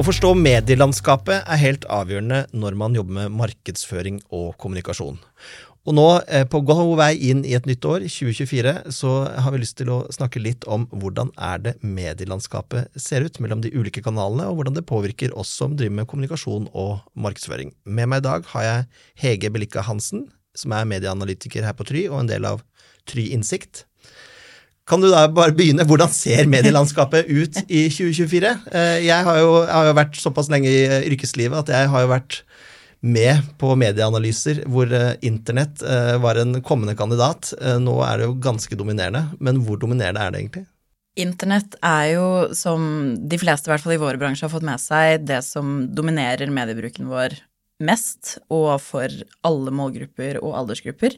Å forstå medielandskapet er helt avgjørende når man jobber med markedsføring og kommunikasjon. Og nå, eh, på god vei inn i et nytt år, 2024, så har vi lyst til å snakke litt om hvordan er det medielandskapet ser ut mellom de ulike kanalene, og hvordan det påvirker oss som driver med kommunikasjon og markedsføring. Med meg i dag har jeg Hege Belikka Hansen, som er medieanalytiker her på Try, og en del av Try Innsikt. Kan du da bare begynne? Hvordan ser medielandskapet ut i 2024? Eh, jeg har jo, jeg har jo vært såpass lenge i yrkeslivet at jeg har jo vært med på medieanalyser hvor eh, internett eh, var en kommende kandidat. Nå er det jo ganske dominerende, men hvor dominerende er det egentlig? Internett er jo, som de fleste i hvert fall i vår bransje har fått med seg, det som dominerer mediebruken vår mest, og for alle målgrupper og aldersgrupper.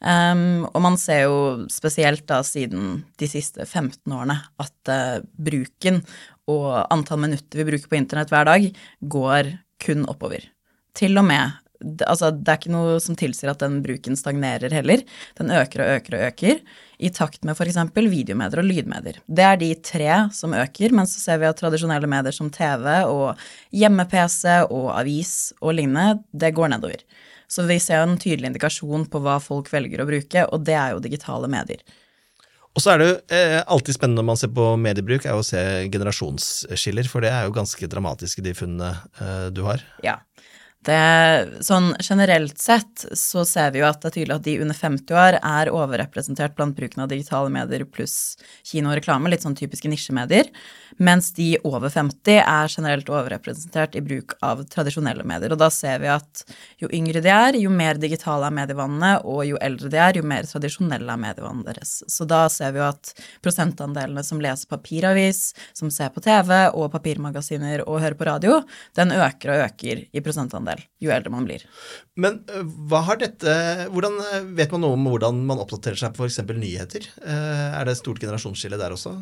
Um, og man ser jo spesielt da siden de siste 15 årene at uh, bruken og antall minutter vi bruker på internett hver dag, går kun oppover. Til og med Altså, det er ikke noe som tilsier at den bruken stagnerer heller. Den øker og øker og øker, i takt med f.eks. videomedier og lydmedier. Det er de tre som øker, men så ser vi at tradisjonelle medier som TV og hjemme-PC og avis og lignende, det går nedover. Så vi ser jo en tydelig indikasjon på hva folk velger å bruke, og det er jo digitale medier. Og så er det jo eh, alltid spennende når man ser på mediebruk, er å se generasjonsskiller, for det er jo ganske dramatiske, de funnene eh, du har. Ja. Det, sånn generelt sett så ser vi jo at det er tydelig at de under 50 år er overrepresentert blant bruken av digitale medier pluss kino og reklame, litt sånn typiske nisjemedier, mens de over 50 er generelt overrepresentert i bruk av tradisjonelle medier. Og da ser vi at jo yngre de er, jo mer digitale er medievannene, og jo eldre de er, jo mer tradisjonelle er medievannene deres. Så da ser vi jo at prosentandelene som leser papiravis, som ser på TV og papirmagasiner og hører på radio, den øker og øker i prosentandel andel jo eldre man blir. Men eh, hva har dette hvordan eh, Vet man noe om hvordan man oppdaterer seg på f.eks. nyheter? Eh, er det stort generasjonsskille der også?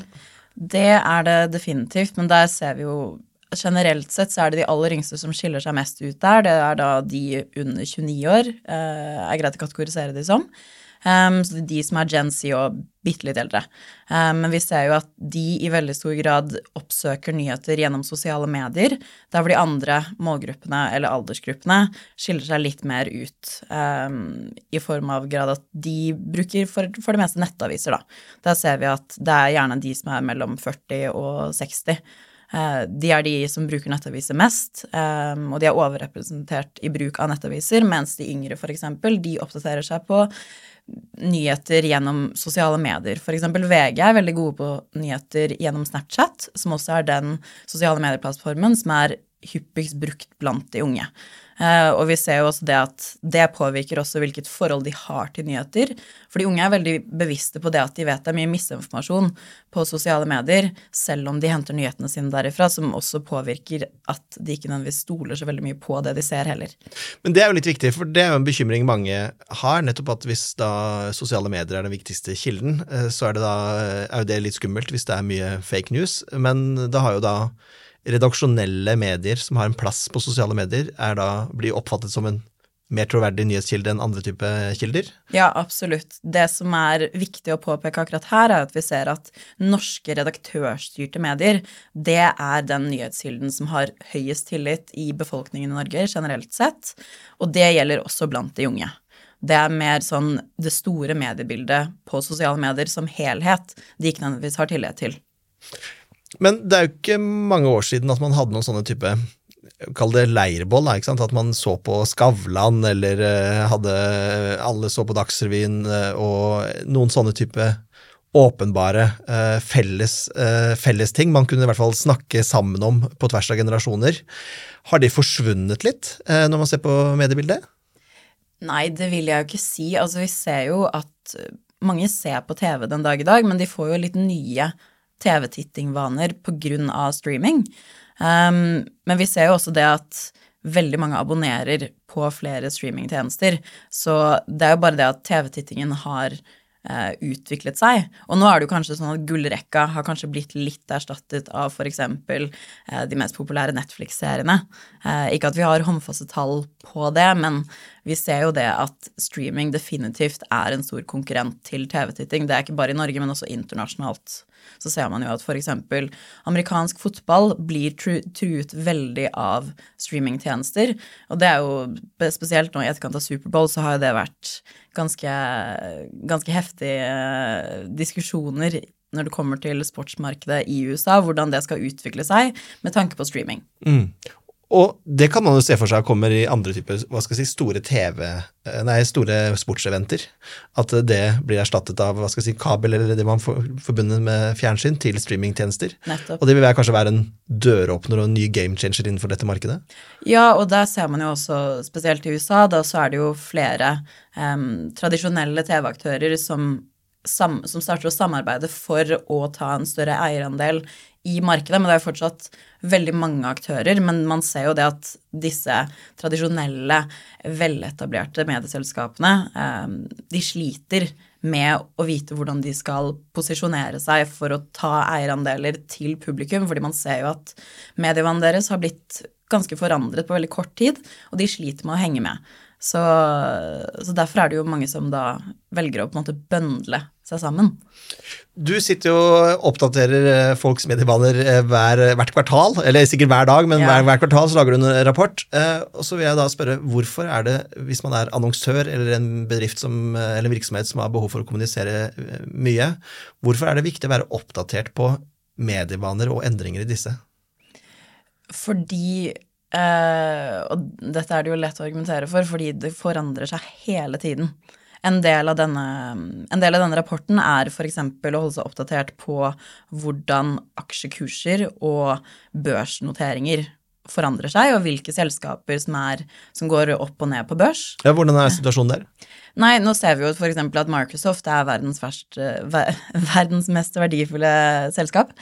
Det er det definitivt, men der ser vi jo Generelt sett så er det de aller yngste som skiller seg mest ut der. Det er da de under 29 år, er greit å kategorisere de som. Um, så det er de som er Gen Z og bitte litt eldre. Um, men vi ser jo at de i veldig stor grad oppsøker nyheter gjennom sosiale medier, der hvor de andre målgruppene eller aldersgruppene skiller seg litt mer ut um, i form av grad at de bruker for, for, det meste nettaviser, da. Der ser vi at det er gjerne de som er mellom 40 og 60. Uh, de er de som bruker nettaviser mest, og de er overrepresentert i bruk av nettaviser, mens de yngre f.eks. de oppdaterer seg på nyheter gjennom sosiale medier. F.eks. VG er veldig gode på nyheter gjennom Snapchat, som også er den sosiale medieplattformen som er hyppigst brukt blant de unge. Eh, og vi ser jo også det at det påvirker også hvilket forhold de har til nyheter. For de unge er veldig bevisste på det at de vet det er mye misinformasjon på sosiale medier, selv om de henter nyhetene sine derifra, som også påvirker at de ikke nødvendigvis stoler så veldig mye på det de ser heller. Men det er jo litt viktig, for det er jo en bekymring mange har, nettopp at hvis da sosiale medier er den viktigste kilden, eh, så er, det da, er jo det litt skummelt hvis det er mye fake news. Men det har jo da redaksjonelle medier som har en plass på sosiale medier, er da, blir oppfattet som en mer troverdig nyhetskilde enn andre type kilder? Ja, absolutt. Det som er viktig å påpeke akkurat her, er at vi ser at norske redaktørstyrte medier, det er den nyhetskilden som har høyest tillit i befolkningen i Norge generelt sett, og det gjelder også blant de unge. Det er mer sånn det store mediebildet på sosiale medier som helhet de ikke nødvendigvis har tillit til. Men det er jo ikke mange år siden at man hadde noen sånne type Kall det sant? at man så på Skavlan, eller uh, hadde Alle så på Dagsrevyen, uh, og noen sånne type åpenbare felles, felles, ting man kunne i hvert fall snakke sammen om på tvers av generasjoner. Har de forsvunnet litt når man ser på mediebildet? Nei, det vil jeg jo ikke si. Altså, vi ser jo at mange ser på TV den dag i dag, men de får jo litt nye TV-tittingvaner pga. streaming. Um, men vi ser jo også det at veldig mange abonnerer på flere streamingtjenester. Så det er jo bare det at TV-tittingen har uh, utviklet seg. Og nå er det jo kanskje sånn at gullrekka har kanskje blitt litt erstattet av f.eks. Uh, de mest populære Netflix-seriene. Uh, ikke at vi har håndfaste tall på det, men vi ser jo det at streaming definitivt er en stor konkurrent til TV-titting. Det er ikke bare i Norge, men også internasjonalt så ser man jo at f.eks. amerikansk fotball blir truet veldig av streamingtjenester. Og det er jo spesielt nå i etterkant av Superbowl så har jo det vært ganske, ganske heftige eh, diskusjoner når det kommer til sportsmarkedet i USA, hvordan det skal utvikle seg med tanke på streaming. Mm. Og det kan man jo se for seg kommer i andre typer hva skal jeg si, store TV, eh, nei, store sportseventer. At det blir erstattet av hva skal jeg si, kabel eller det man får forbundet med fjernsyn, til streamingtjenester. Nettopp. Og det vil være, kanskje være en døråpner og en ny game changer innenfor dette markedet? Ja, og der ser man jo også, spesielt i USA, da så er det jo flere um, tradisjonelle TV-aktører som som starter å samarbeide for å ta en større eierandel i markedet, men det er jo fortsatt veldig mange aktører. Men man ser jo det at disse tradisjonelle, veletablerte medieselskapene, eh, de sliter med å vite hvordan de skal posisjonere seg for å ta eierandeler til publikum, fordi man ser jo at medievannet deres har blitt ganske forandret på veldig kort tid, og de sliter med å henge med. Så, så, derfor er det jo mange som da velger å på en måte bøndle seg sammen. Du sitter jo og oppdaterer eh, folks medievaner eh, hver, hvert kvartal, eller sikkert hver dag, men ja. hver, hver, kvartal så lager du en rapport. Eh, og så vil jeg da spørre, hvorfor er det, hvis man er annonsør eller en bedrift som, eller en virksomhet som har behov for å kommunisere mye, hvorfor er det viktig å være oppdatert på medievaner og endringer i disse? Fordi Uh, og dette er det jo lett å argumentere for, fordi det forandrer seg hele tiden. En del av denne, del av denne rapporten er f.eks. å holde seg oppdatert på hvordan aksjekurser og børsnoteringer forandrer seg, og hvilke selskaper som, er, som går opp og ned på børs. Ja, Hvordan er situasjonen der? Nei, nå ser vi jo f.eks. at Microsoft er verdens, verst, verdens mest verdifulle selskap.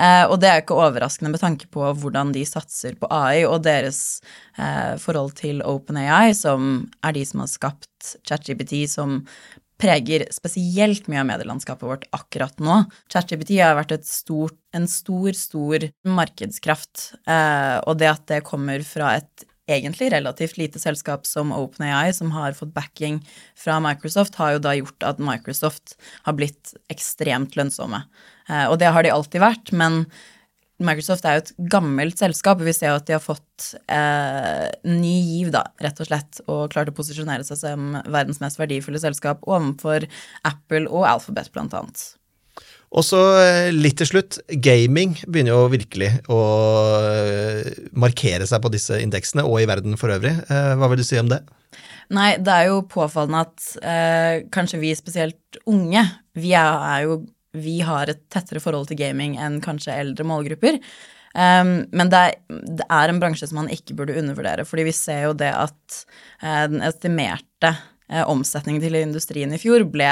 Eh, og det er ikke overraskende med tanke på hvordan de satser på AI og deres eh, forhold til OpenAI, som er de som har skapt ChatGPT, som preger spesielt mye av medielandskapet vårt akkurat nå. ChatGPT har vært stort, en stor, stor markedskraft, eh, og det at det kommer fra et egentlig relativt lite selskap som OpenAI, som har fått backing fra Microsoft, har jo da gjort at Microsoft har blitt ekstremt lønnsomme. Eh, og det har de alltid vært, men Microsoft er jo et gammelt selskap. og Vi ser jo at de har fått eh, ny giv, da, rett og slett, og klart å posisjonere seg som verdens mest verdifulle selskap overfor Apple og Alphabet, blant annet. Og så eh, litt til slutt, gaming begynner jo virkelig å eh, markere seg på disse indeksene, og i verden for øvrig. Eh, hva vil du si om det? Nei, det er jo påfallende at eh, kanskje vi spesielt unge, vi, er, er jo, vi har et tettere forhold til gaming enn kanskje eldre målgrupper. Um, men det er, det er, en bransje som man ikke burde undervurdere, fordi vi ser jo det at uh, den estimerte omsetningen til industrien i fjor ble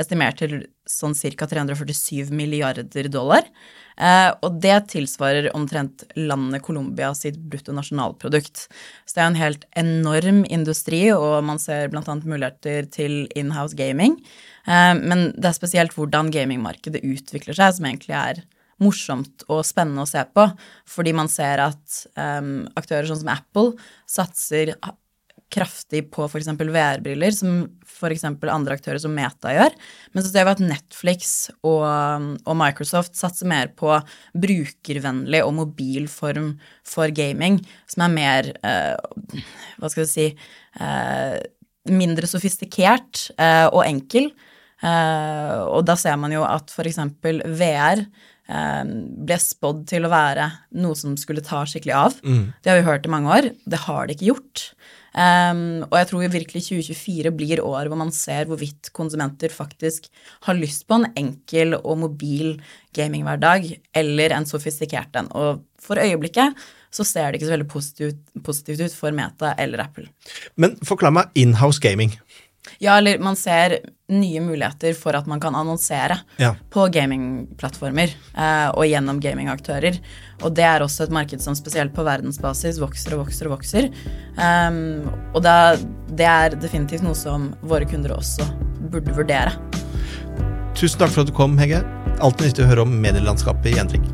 estimert til sånn ca. 347 milliarder dollar. Eh, og det tilsvarer omtrent landet Colombia sitt bruttonasjonalprodukt. Så det er en helt enorm industri, og man ser bl.a. muligheter til inhouse gaming. Eh, men det er spesielt hvordan gamingmarkedet utvikler seg, som egentlig er morsomt og spennende å se på. Fordi man ser at um, aktører sånn som Apple satser kraftig på f.eks. VR-briller, som f.eks. andre aktører som Meta gjør. Men så ser vi at Netflix og, og, Microsoft satser mer på brukervennlig og mobil form for gaming, som er mer eh, Hva skal vi si eh, Mindre sofistikert eh, og enkel. Eh, og da ser man jo at f.eks. VR eh, ble spådd til å være noe som skulle ta skikkelig av. Mm. Det har vi hørt i mange år. Det har det ikke gjort. Um, og jeg tror virkelig 2024 blir år hvor man ser hvorvidt konsumenter faktisk har lyst på en enkel og mobil gaminghverdag eller en sofistikert en. Og for øyeblikket så ser det ikke så veldig positivt, positivt ut for Meta eller Apple. Men forklar meg inhouse gaming. Ja, eller man ser nye muligheter for at man kan annonsere ja. på gamingplattformer eh, og gjennom gamingaktører. Og det er også et marked som spesielt på verdensbasis vokser og vokser og vokser. Um, og det, det er definitivt noe som våre kunder også burde vurdere. Tusen takk for at du kom, Hege. Alltid nyttig å høre om medielandskapet i endring.